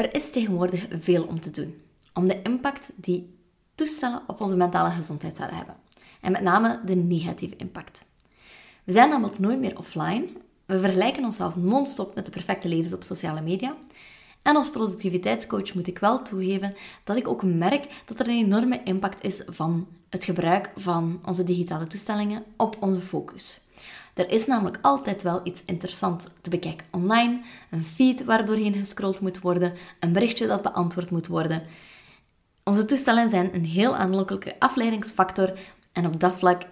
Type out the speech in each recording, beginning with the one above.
Er is tegenwoordig veel om te doen om de impact die toestellen op onze mentale gezondheid zouden hebben. En met name de negatieve impact. We zijn namelijk nooit meer offline. We vergelijken onszelf non-stop met de perfecte levens op sociale media. En als productiviteitscoach moet ik wel toegeven dat ik ook merk dat er een enorme impact is van het gebruik van onze digitale toestellingen op onze focus. Er is namelijk altijd wel iets interessants te bekijken online, een feed waardoor heen gescrolld moet worden, een berichtje dat beantwoord moet worden. Onze toestellen zijn een heel aanlokkelijke afleidingsfactor en op dat vlak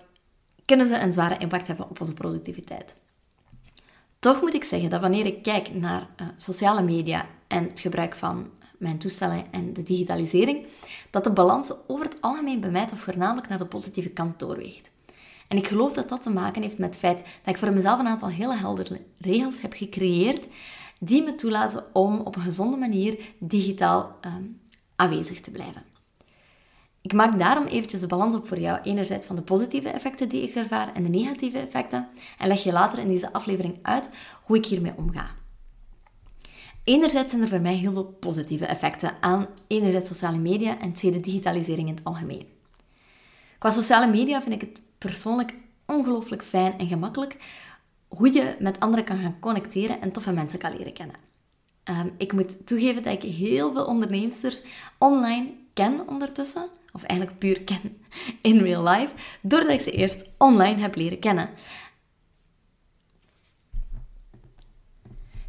kunnen ze een zware impact hebben op onze productiviteit. Toch moet ik zeggen dat wanneer ik kijk naar uh, sociale media en het gebruik van mijn toestellen en de digitalisering, dat de balans over het algemeen bij mij toch voornamelijk naar de positieve kant doorweegt. En ik geloof dat dat te maken heeft met het feit dat ik voor mezelf een aantal hele heldere regels heb gecreëerd die me toelaten om op een gezonde manier digitaal ehm, aanwezig te blijven. Ik maak daarom eventjes de balans op voor jou, enerzijds van de positieve effecten die ik ervaar en de negatieve effecten, en leg je later in deze aflevering uit hoe ik hiermee omga. Enerzijds zijn er voor mij heel veel positieve effecten aan enerzijds sociale media en tweede digitalisering in het algemeen. Qua sociale media vind ik het persoonlijk ongelooflijk fijn en gemakkelijk hoe je met anderen kan gaan connecteren en toffe mensen kan leren kennen. Um, ik moet toegeven dat ik heel veel onderneemsters online ken ondertussen, of eigenlijk puur ken in real life, doordat ik ze eerst online heb leren kennen.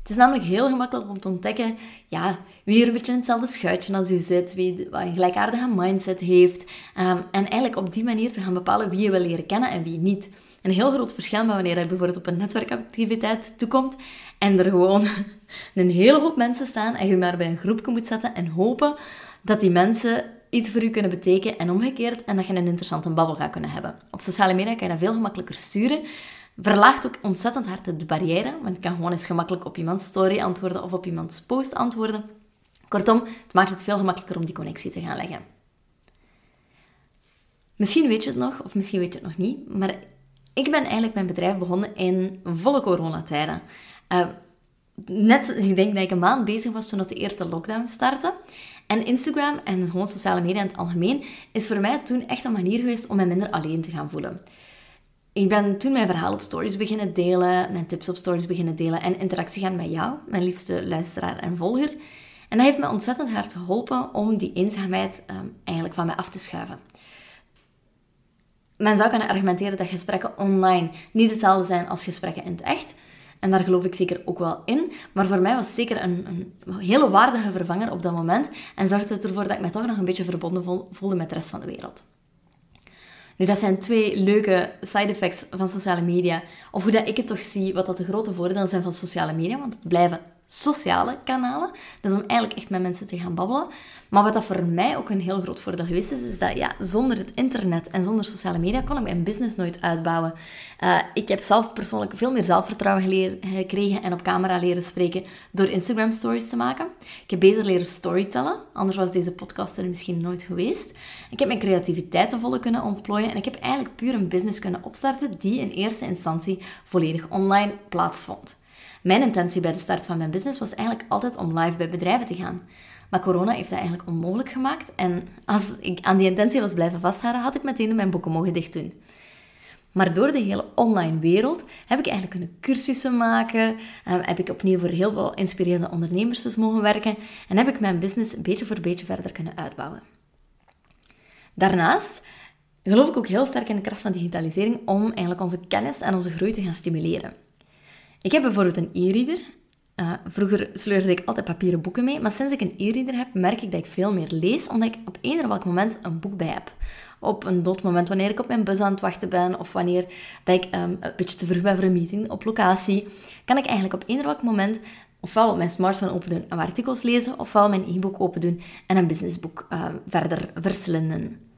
Het is namelijk heel gemakkelijk om te ontdekken ja, wie er een beetje in hetzelfde schuitje als u zit, wie een gelijkaardige mindset heeft. Um, en eigenlijk op die manier te gaan bepalen wie je wil leren kennen en wie niet. Een heel groot verschil met wanneer je bijvoorbeeld op een netwerkactiviteit toekomt en er gewoon een hele hoop mensen staan en je maar bij een groepje moet zetten en hopen dat die mensen iets voor u kunnen betekenen en omgekeerd en dat je een interessante babbel gaat kunnen hebben. Op sociale media kan je dat veel gemakkelijker sturen verlaagt ook ontzettend hard de barrière, want je kan gewoon eens gemakkelijk op iemands story antwoorden of op iemands post antwoorden. Kortom, het maakt het veel gemakkelijker om die connectie te gaan leggen. Misschien weet je het nog, of misschien weet je het nog niet, maar ik ben eigenlijk mijn bedrijf begonnen in volle coronatijden. Uh, net, ik denk dat ik een maand bezig was toen de eerste lockdown startte. En Instagram en gewoon sociale media in het algemeen is voor mij toen echt een manier geweest om mij minder alleen te gaan voelen. Ik ben toen mijn verhaal op stories beginnen delen, mijn tips op stories beginnen delen en interactie gaan met jou, mijn liefste luisteraar en volger. En dat heeft me ontzettend hard geholpen om die eenzaamheid um, eigenlijk van mij af te schuiven. Men zou kunnen argumenteren dat gesprekken online niet hetzelfde zijn als gesprekken in het echt. En daar geloof ik zeker ook wel in. Maar voor mij was het zeker een, een hele waardige vervanger op dat moment. En zorgde het ervoor dat ik mij toch nog een beetje verbonden voelde met de rest van de wereld. Nu, dat zijn twee leuke side effects van sociale media. Of hoe dat ik het toch zie, wat dat de grote voordelen zijn van sociale media. Want het blijven sociale kanalen. Dus om eigenlijk echt met mensen te gaan babbelen. Maar wat dat voor mij ook een heel groot voordeel geweest is, is dat ja, zonder het internet en zonder sociale media kon ik mijn business nooit uitbouwen. Uh, ik heb zelf persoonlijk veel meer zelfvertrouwen gekregen en op camera leren spreken door Instagram stories te maken. Ik heb beter leren storytellen, anders was deze podcast er misschien nooit geweest. Ik heb mijn creativiteit te volle kunnen ontplooien en ik heb eigenlijk puur een business kunnen opstarten die in eerste instantie volledig online plaatsvond. Mijn intentie bij de start van mijn business was eigenlijk altijd om live bij bedrijven te gaan. Maar corona heeft dat eigenlijk onmogelijk gemaakt. En als ik aan die intentie was blijven vasthouden, had ik meteen mijn boeken mogen dicht doen. Maar door de hele online wereld heb ik eigenlijk kunnen cursussen maken, eh, heb ik opnieuw voor heel veel inspirerende ondernemers dus mogen werken en heb ik mijn business beetje voor beetje verder kunnen uitbouwen. Daarnaast geloof ik ook heel sterk in de kracht van digitalisering om eigenlijk onze kennis en onze groei te gaan stimuleren. Ik heb bijvoorbeeld een e-reader Uh, vroeger sleurde ik altijd papieren boeken mee, maar sinds ik een e-reader heb, merk ik dat ik veel meer lees, omdat ik op eender welk moment een boek bij heb. Op een doodmoment, wanneer ik op mijn bus aan het wachten ben, of wanneer dat ik um, een beetje te vroeg ben voor een meeting op locatie, kan ik eigenlijk op eender welk moment ofwel op mijn smartphone open doen en artikels lezen, ofwel mijn e-book open doen en een businessboek uh, verder verslinden.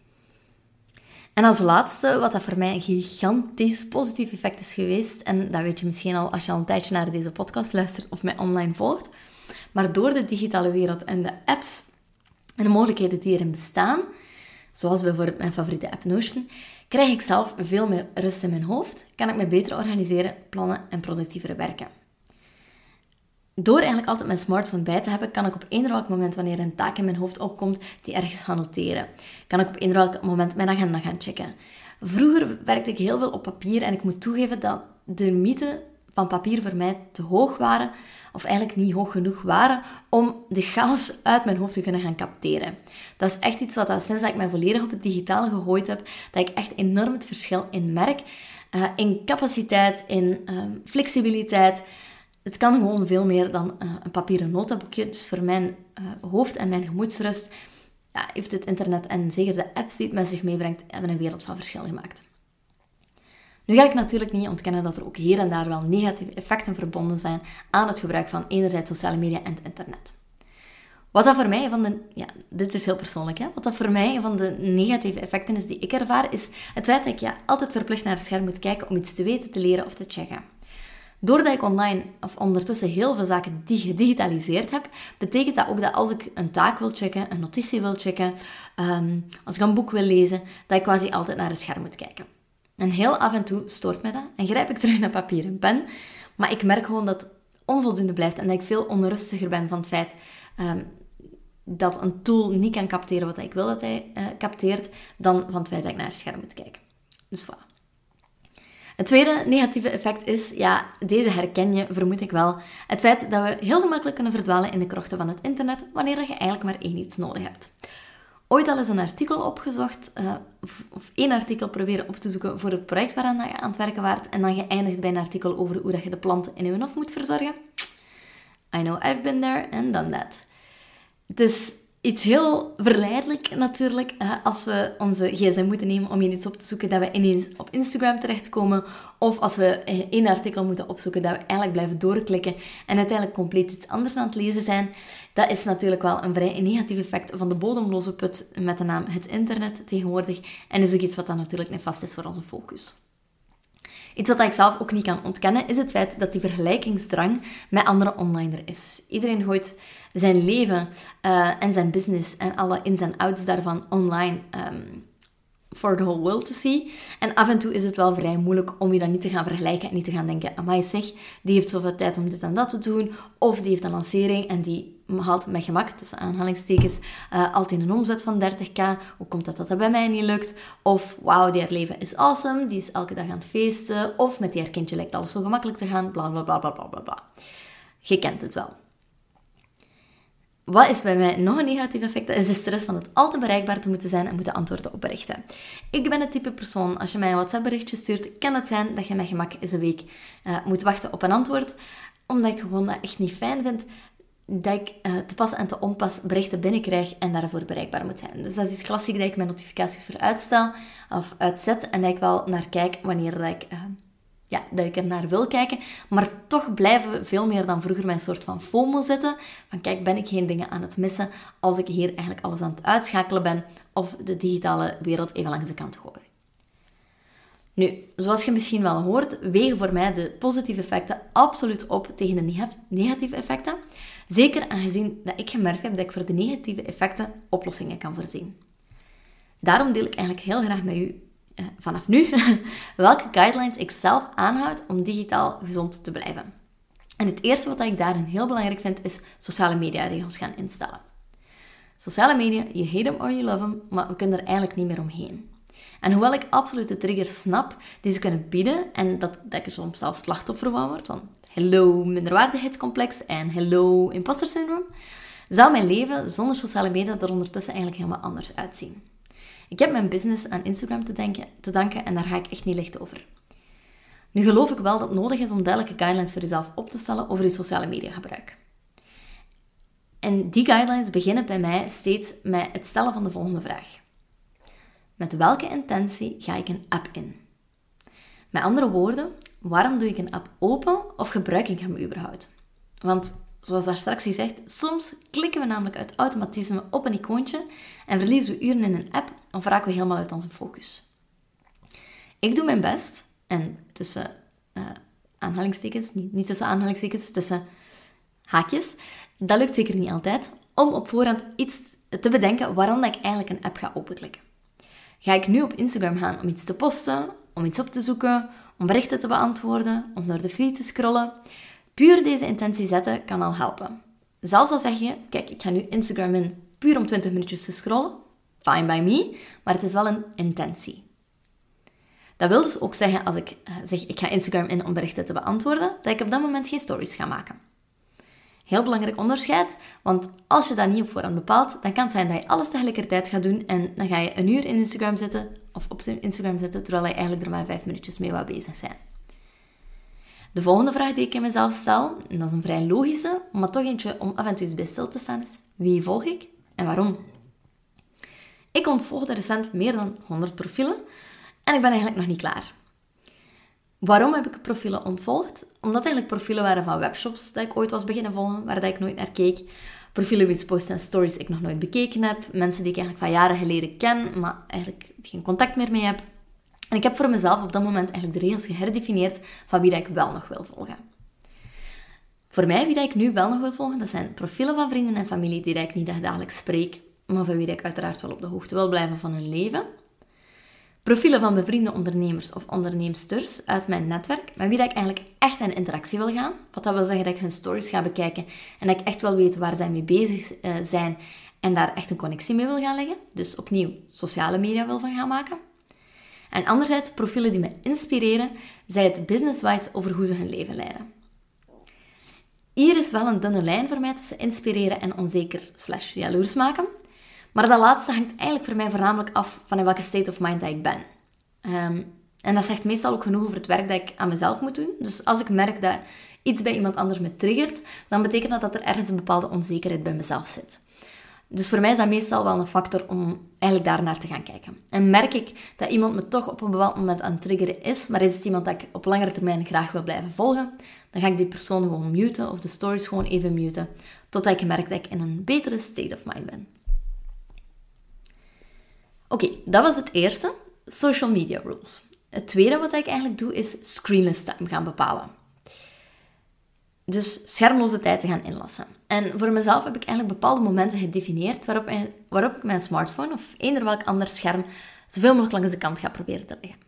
En als laatste, wat dat voor mij een gigantisch positief effect is geweest, en dat weet je misschien al als je al een tijdje naar deze podcast luistert of mij online volgt, maar door de digitale wereld en de apps en de mogelijkheden die erin bestaan, zoals bijvoorbeeld mijn favoriete app Notion, krijg ik zelf veel meer rust in mijn hoofd, kan ik me beter organiseren, plannen en productiever werken. Door eigenlijk altijd mijn smartphone bij te hebben, kan ik op eender welk moment, wanneer een taak in mijn hoofd opkomt, die ergens gaan noteren. Kan ik op eender welk moment mijn agenda gaan checken. Vroeger werkte ik heel veel op papier en ik moet toegeven dat de mythe van papier voor mij te hoog waren, of eigenlijk niet hoog genoeg waren, om de chaos uit mijn hoofd te kunnen gaan capteren. Dat is echt iets wat sinds dat ik mij volledig op het digitale gegooid heb, dat ik echt enorm het verschil in merk. Uh, in capaciteit, in uh, flexibiliteit, het kan gewoon veel meer dan uh, een papieren notaboekje. Dus voor mijn uh, hoofd en mijn gemoedsrust ja, heeft het internet en zeker de apps die het met zich meebrengt, hebben een wereld van verschil gemaakt. Nu ga ik natuurlijk niet ontkennen dat er ook hier en daar wel negatieve effecten verbonden zijn aan het gebruik van enerzijds sociale media en het internet. Wat dat voor mij van de, ja, dit is heel persoonlijk, hè? wat dat voor mij van de negatieve effecten is die ik ervaar, is het feit dat ik ja, altijd verplicht naar het scherm moet kijken om iets te weten, te leren of te checken. Doordat ik online of ondertussen heel veel zaken gedigitaliseerd heb, betekent dat ook dat als ik een taak wil checken, een notitie wil checken, ehm, als ik een boek wil lezen, dat ik quasi altijd naar het scherm moet kijken. En heel af en toe stoort mij dat en grijp ik terug naar papier en pen. Maar ik merk gewoon dat het onvoldoende blijft en dat ik veel onrustiger ben van het feit um, dat een tool niet kan capteren wat ik wil dat hij uh, capteert, dan van het feit dat ik naar het scherm moet kijken. Dus voilà. Het tweede negatieve effect is, ja, deze herken je, vermoed ik wel, het feit dat we heel gemakkelijk kunnen verdwalen in de krochten van het internet wanneer je eigenlijk maar één iets nodig hebt. Ooit al eens een artikel opgezocht, of, of, één artikel proberen op te zoeken voor het project waaraan je aan het werken waart, en dan geëindigd bij een artikel over hoe dat je de planten in je hof moet verzorgen. I know I've been there and done that. Het is iets heel verleidelijk natuurlijk, als we onze gsm moeten nemen om iets op te zoeken, dat we ineens op Instagram terechtkomen, of als we eh, één artikel moeten opzoeken, dat we eigenlijk blijven doorklikken en uiteindelijk compleet iets anders aan het lezen zijn. Dat is natuurlijk wel een vrij negatief effect van de bodemloze put met de naam het internet tegenwoordig, en is ook iets wat dan natuurlijk nefast is voor onze focus. Iets wat ik zelf ook niet kan ontkennen, is het feit dat die vergelijkingsdrang met andere online er is. Iedereen gooit zijn leven uh, en zijn business en alle ins en outs daarvan online um, for the whole world to see. En af en toe is het wel vrij moeilijk om je dan niet te gaan vergelijken en niet te gaan denken, amai zeg, die heeft zoveel tijd om dit en dat te doen, of die heeft een lancering en die haalt met gemak, tussen aanhalingstekens, uh, altijd een omzet van 30k. Hoe komt dat dat dat bij mij niet lukt? Of, wauw, die haar leven is awesome, die is elke dag aan het feesten. Of, met die haar kindje lijkt alles zo gemakkelijk te gaan, bla bla bla bla bla bla. Je kent het wel. Wat is bij mij nog een negatief effect? Dat is de stress van het altijd bereikbaar te moeten zijn en moeten antwoorden op berichten. Ik ben het type persoon, als je mij een WhatsApp berichtje stuurt, kan het zijn dat je met gemak eens een week uh, moet wachten op een antwoord. Omdat ik gewoon dat echt niet fijn vind dat ik uh, te pas en te onpas berichten binnenkrijg en daarvoor bereikbaar moet zijn. Dus dat is iets klassiek dat ik mijn notificaties voor uitstel of uitzet en dat ik wel naar kijk wanneer ik... Uh, ja, dat ik er naar wil kijken. Maar toch blijven veel meer dan vroeger mijn soort van FOMO zitten. Van kijk, ben ik geen dingen aan het missen als ik hier eigenlijk alles aan het uitschakelen ben of de digitale wereld even langs de kant gooi. Nu, zoals je misschien wel hoort, wegen voor mij de positieve effecten absoluut op tegen de negatieve effecten. Zeker aangezien dat ik gemerkt heb dat ik voor de negatieve effecten oplossingen kan voorzien. Daarom deel ik eigenlijk heel graag met u vanaf nu welke guidelines ik zelf aanhoud om digitaal gezond te blijven. En het eerste wat ik daarin heel belangrijk vind, is sociale media regels gaan instellen. Sociale media, je hate them or you love them, maar we kunnen er eigenlijk niet meer omheen. En hoewel ik absoluut de triggers snap die ze kunnen bieden, en dat, dat ik soms zelf slachtoffer van word, van hello minderwaardigheidscomplex en hello imposter syndrome, zou mijn leven zonder sociale media er ondertussen eigenlijk helemaal anders uitzien. Ik heb mijn business aan Instagram te, denken, te danken en daar ga ik echt niet licht over. Nu geloof ik wel dat het nodig is om duidelijke guidelines voor jezelf op te stellen over je sociale media gebruik. En die guidelines beginnen bij mij steeds met het stellen van de volgende vraag. Met welke intentie ga ik een app in? Met andere woorden, waarom doe ik een app open of gebruik ik hem überhaupt? Want zoals daar straks gezegd, soms klikken we namelijk uit automatisme op een icoontje en verliezen we uren in een app of raken we helemaal uit onze focus. Ik doe mijn best, en tussen uh, aanhalingstekens, niet, niet tussen aanhalingstekens, tussen haakjes, dat lukt zeker niet altijd, om op voorhand iets te bedenken waarom ik eigenlijk een app ga openklikken. Ga ik nu op Instagram gaan om iets te posten, om iets op te zoeken, om berichten te beantwoorden, om door de feed te scrollen? Puur deze intentie zetten kan al helpen. Zelfs al zeg je, kijk, ik ga nu Instagram in puur om 20 minuutjes te scrollen, fine by me, maar het is wel een intentie. Dat wil dus ook zeggen, als ik eh, zeg ik ga Instagram in om berichten te beantwoorden, dat ik op dat moment geen stories ga maken. Heel belangrijk onderscheid, want als je dat niet op voorhand bepaalt, dan kan het zijn dat je alles tegelijkertijd gaat doen en dan ga je een uur in Instagram zitten of op Instagram zitten, terwijl je eigenlijk er maar vijf minuutjes mee wou bezig zijn. De volgende vraag die ik in mezelf stel, en dat is een vrij logische, maar toch eentje om af en toe eens bij stil te staan, is wie volg ik en waarom? Ik ontvolgde recent meer dan 100 profielen en ik ben eigenlijk nog niet klaar. Waarom heb ik profielen ontvolgd? Omdat eigenlijk profielen waren van webshops dat ik ooit was beginnen volgen, waar dat ik nooit naar keek. Profielen met posts en stories ik nog nooit bekeken heb. Mensen die ik eigenlijk van jaren geleden ken, maar eigenlijk geen contact meer mee heb. En ik heb voor mezelf op dat moment eigenlijk de regels geherdefinieerd van wie dat ik wel nog wil volgen. Voor mij, wie dat ik nu wel nog wil volgen, dat zijn profielen van vrienden en familie die ik niet dagelijks spreek, maar van wie dat ik uiteraard wel op de hoogte wil blijven van hun leven. Profielen van bevriende ondernemers of onderneemsters uit mijn netwerk, met wie dat ik eigenlijk echt in interactie wil gaan. Wat dat wil zeggen dat ik hun stories ga bekijken en dat ik echt wil weten waar zij mee bezig eh, zijn en daar echt een connectie mee wil gaan leggen. Dus opnieuw sociale media wil van gaan maken. En anderzijds profielen die me inspireren, zij het business-wise over hoe ze hun leven leiden. Hier is wel een dunne lijn voor mij tussen inspireren en onzeker slash jaloers maken. Maar dat laatste hangt eigenlijk voor mij voornamelijk af van in welke state of mind dat ik ben. Ehm, en dat zegt meestal ook genoeg over het werk dat ik aan mezelf moet doen. Dus als ik merk dat iets bij iemand anders me triggert, dan betekent dat dat er ergens een bepaalde onzekerheid bij mezelf zit. Dus voor mij is dat meestal wel een factor om eigenlijk daar naar te gaan kijken. En merk ik dat iemand me toch op een bepaald moment aan het triggeren is, maar is het iemand dat ik op langere termijn graag wil blijven volgen, dan ga ik die persoon gewoon muten of de stories gewoon even muten, totdat ik merk dat ik in een betere state of mind ben. Oké, dat was het eerste, social media rules. Het tweede wat ik eigenlijk doe, is screenless time gaan bepalen. Dus schermloze tijd te gaan inlassen. En voor mezelf heb ik eigenlijk bepaalde momenten gedefinieerd waarop, waarop ik mijn smartphone of eender welk ander scherm zoveel mogelijk langs de kant ga proberen te leggen.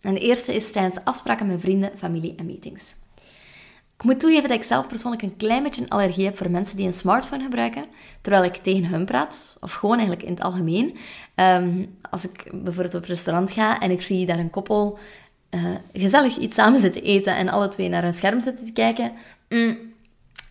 En de eerste is tijdens afspraken met vrienden, familie en meetings. Ik moet toegeven dat ik zelf persoonlijk een klein beetje een allergie heb voor mensen die een smartphone gebruiken, terwijl ik tegen hun praat, of gewoon eigenlijk in het algemeen. Ehm, als ik bijvoorbeeld op het restaurant ga en ik zie daar een koppel uh, gezellig iets samen zitten eten en alle twee naar een scherm zitten te kijken, mm,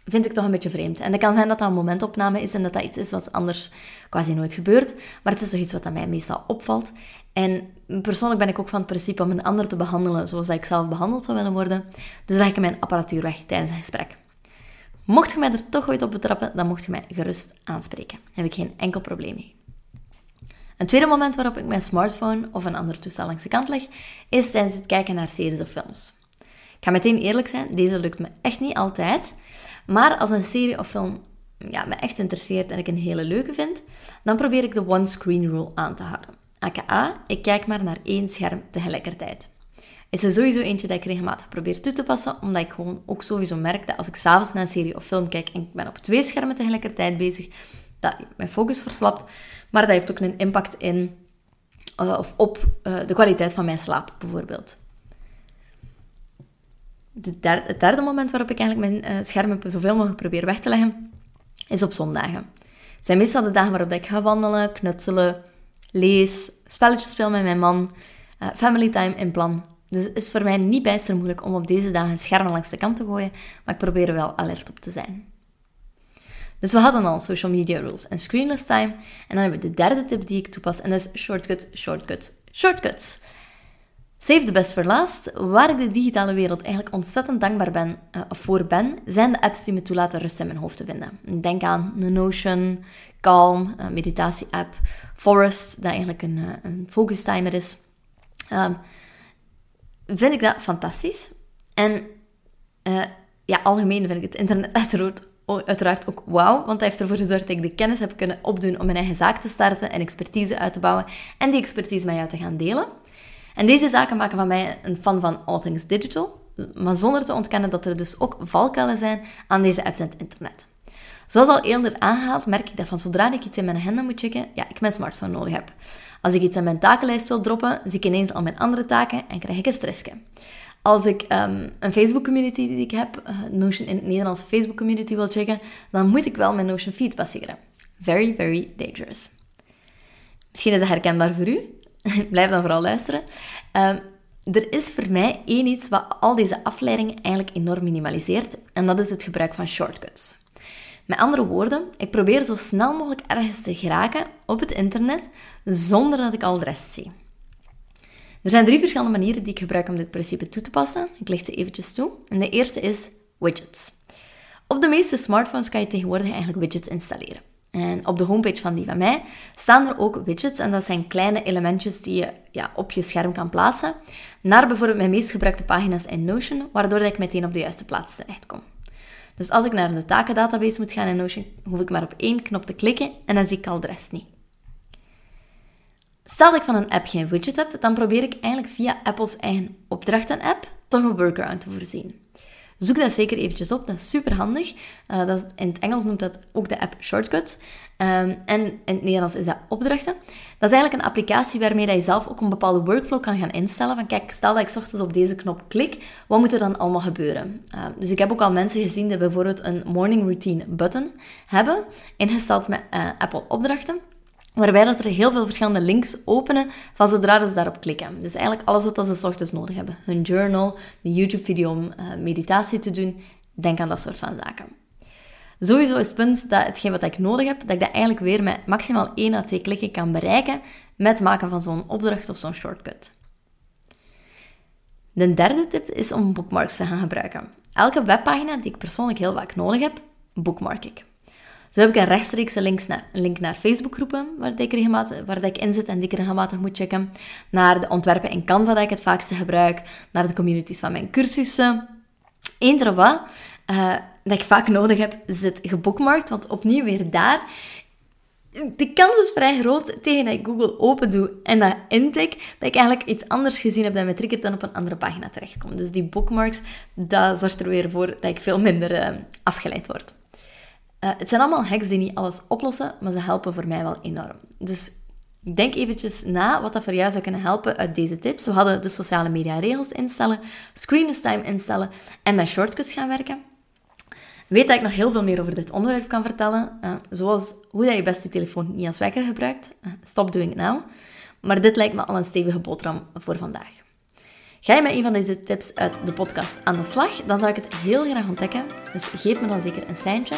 vind ik toch een beetje vreemd. En het kan zijn dat dat een momentopname is en dat dat iets is wat anders quasi nooit gebeurt, maar het is toch iets wat aan mij meestal opvalt. En persoonlijk ben ik ook van het principe om een ander te behandelen zoals ik zelf behandeld zou willen worden. Dus leg ik mijn apparatuur weg tijdens het gesprek. Mocht je mij er toch ooit op betrappen, dan mocht je mij gerust aanspreken. Daar heb ik geen enkel probleem mee. Een tweede moment waarop ik mijn smartphone of een ander toestel langs de kant leg, is tijdens het kijken naar series of films. Ga meteen eerlijk zijn, deze lukt me echt niet altijd. Maar als een serie of film ja, me echt interesseert en ik een hele leuke vind, dan probeer ik de one screen rule aan te houden. AKA, ik kijk maar naar één scherm tegelijkertijd. Is er sowieso eentje dat ik regelmatig probeer toe te passen, omdat ik gewoon ook sowieso merk dat als ik s'avonds naar een serie of film kijk en ik ben op twee schermen tegelijkertijd bezig, dat mijn focus verslapt. Maar dat heeft ook een impact in, uh, of op uh, de kwaliteit van mijn slaap, bijvoorbeeld. De derde, het derde moment waarop ik eigenlijk mijn uh, schermen zoveel mogelijk probeer weg te leggen, is op zondagen. Het zijn meestal de dagen waarop ik ga wandelen, knutselen, lees, spelletjes speel met mijn man, uh, family time in plan. Dus het is voor mij niet bijster moeilijk om op deze dagen schermen langs de kant te gooien, maar ik probeer er wel alert op te zijn. Dus we hadden al social media rules en screenless time. En dan hebben we de derde tip die ik toepas en dat is shortcuts, shortcuts, shortcuts. Save the best for last. Waar ik de digitale wereld eigenlijk ontzettend dankbaar ben, uh, voor ben, zijn de apps die me toelaten rust in mijn hoofd te vinden. Denk aan Notion, Calm, een meditatie-app, Forest, dat eigenlijk een, uh, een focus timer is. Um, vind ik dat fantastisch. En ja, algemeen vind ik het internet uiteraard ook wauw, want hij heeft ervoor gezorgd dat ik de kennis heb kunnen opdoen om mijn eigen zaak te starten en expertise uit te bouwen en die expertise met jou te gaan delen. En deze zaken maken van mij een fan van all things digital, maar zonder te ontkennen dat er dus ook valkuilen zijn aan deze apps en het internet. Zoals al eerder aangehaald, merk ik dat van zodra ik iets in mijn agenda moet checken, ja, ik mijn smartphone nodig heb. Als ik iets aan mijn takenlijst wil droppen, zie ik ineens al mijn andere taken en krijg ik een stressje. Als ik um, een Facebook-community die ik heb, uh, Notion in het Nederlandse Facebook-community wil checken, dan moet ik wel mijn Notion feed passeren. Very, very dangerous. Misschien is dat herkenbaar voor u. Blijf dan vooral luisteren. Um, er is voor mij één iets wat al deze afleidingen eigenlijk enorm minimaliseert, en dat is het gebruik van shortcuts. Met andere woorden, ik probeer zo snel mogelijk ergens te geraken op het internet zonder dat ik al de rest zie. Er zijn drie verschillende manieren die ik gebruik om dit principe toe te passen. Ik leg ze eventjes toe. En de eerste is widgets. Op de meeste smartphones kan je tegenwoordig eigenlijk widgets installeren. En op de homepage van die van mij staan er ook widgets. En dat zijn kleine elementjes die je ja, op je scherm kan plaatsen. Naar bijvoorbeeld mijn meest gebruikte pagina's in Notion, waardoor ik meteen op de juiste plaats terechtkom. Dus als ik naar de takendatabase moet gaan in Notion, hoef ik maar op één knop te klikken en dan zie ik al de rest niet. Stel dat ik van een app geen widget heb, dan probeer ik eigenlijk via Apple's eigen opdrachten-app toch een workaround te voorzien. Zoek dat zeker eventjes op, dat is super handig. Uh, dat in het Engels noemt dat ook de app Shortcut. Um, en in het Nederlands is dat opdrachten. Dat is eigenlijk een applicatie waarmee je zelf ook een bepaalde workflow kan gaan instellen. Van kijk, stel dat ik ochtends op deze knop klik, wat moet er dan allemaal gebeuren? Uh, dus ik heb ook al mensen gezien die bijvoorbeeld een morning routine button hebben, ingesteld met uh, Apple opdrachten. Waarbij dat er heel veel verschillende links openen van zodra ze daarop klikken. Dus eigenlijk alles wat ze ochtends nodig hebben. Hun journal, de YouTube-video om uh, meditatie te doen. Denk aan dat soort van zaken. Sowieso is het punt dat hetgeen wat ik nodig heb, dat ik dat eigenlijk weer met maximaal 1 à 2 klikken kan bereiken met het maken van zo'n opdracht of zo'n shortcut. De derde tip is om bookmarks te gaan gebruiken. Elke webpagina die ik persoonlijk heel vaak nodig heb, bookmark ik. Zo heb ik een rechtstreekse link naar, link naar Facebookgroepen waar, ik waar ik in zit en die ik regelmatig moet checken. Naar de ontwerpen in Canva dat ik het vaakste gebruik. Naar de communities van mijn cursussen. Eender wat uh, dat ik vaak nodig heb, zit gebookmarkt. Want opnieuw weer daar de kans is vrij groot tegen dat ik Google open doe en dat intik, dat ik eigenlijk iets anders gezien heb dat me triggert dan op een andere pagina terechtkom. Dus die bookmarks, dat zorgt er weer voor dat ik veel minder uh, afgeleid word. Uh, het zijn allemaal hacks die niet alles oplossen, maar ze helpen voor mij wel enorm. Dus denk eventjes na wat dat voor jou zou kunnen helpen uit deze tips. We hadden de sociale media regels instellen, screen time instellen en met shortcuts gaan werken. Weet dat ik nog heel veel meer over dit onderwerp kan vertellen, uh, zoals hoe dat je best je telefoon niet als wekker gebruikt. Uh, stop doing it now. Maar dit lijkt me al een stevige boterham voor vandaag. Ga je met een van deze tips uit de podcast aan de slag, dan zou ik het heel graag ontdekken. Dus geef me dan zeker een seintje.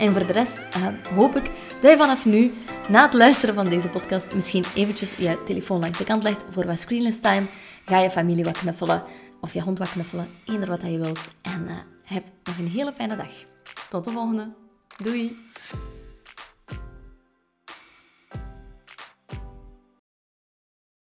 En voor de rest uh, hoop ik dat je vanaf nu, na het luisteren van deze podcast, misschien eventjes je telefoon langs de kant legt voor wat screenless time. Ga je familie wat knuffelen of je hond wat knuffelen, eender wat je wilt. En uh, heb nog een hele fijne dag. Tot de volgende. Doei!